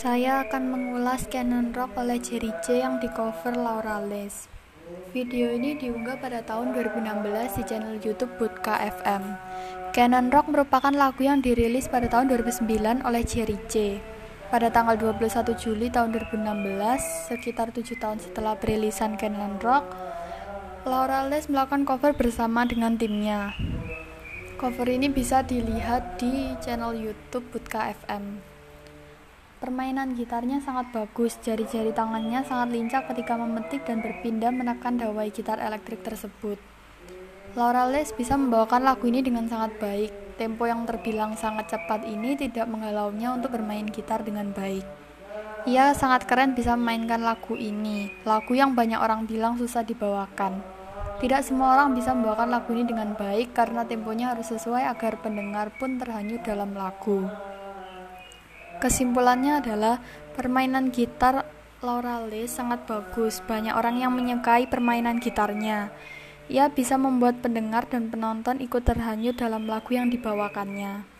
Saya akan mengulas Canon Rock oleh Jerry J yang di cover Laura Les. Video ini diunggah pada tahun 2016 di channel YouTube Budka FM. Canon Rock merupakan lagu yang dirilis pada tahun 2009 oleh Jerry J. Pada tanggal 21 Juli tahun 2016, sekitar 7 tahun setelah perilisan Canon Rock, Laura Les melakukan cover bersama dengan timnya. Cover ini bisa dilihat di channel YouTube Budka FM. Permainan gitarnya sangat bagus, jari-jari tangannya sangat lincah ketika memetik dan berpindah menekan dawai gitar elektrik tersebut. Laura Les bisa membawakan lagu ini dengan sangat baik. Tempo yang terbilang sangat cepat ini tidak menghalaunya untuk bermain gitar dengan baik. Ia sangat keren bisa memainkan lagu ini, lagu yang banyak orang bilang susah dibawakan. Tidak semua orang bisa membawakan lagu ini dengan baik karena temponya harus sesuai agar pendengar pun terhanyut dalam lagu. Kesimpulannya adalah permainan gitar Laura Lee sangat bagus. Banyak orang yang menyukai permainan gitarnya. Ia bisa membuat pendengar dan penonton ikut terhanyut dalam lagu yang dibawakannya.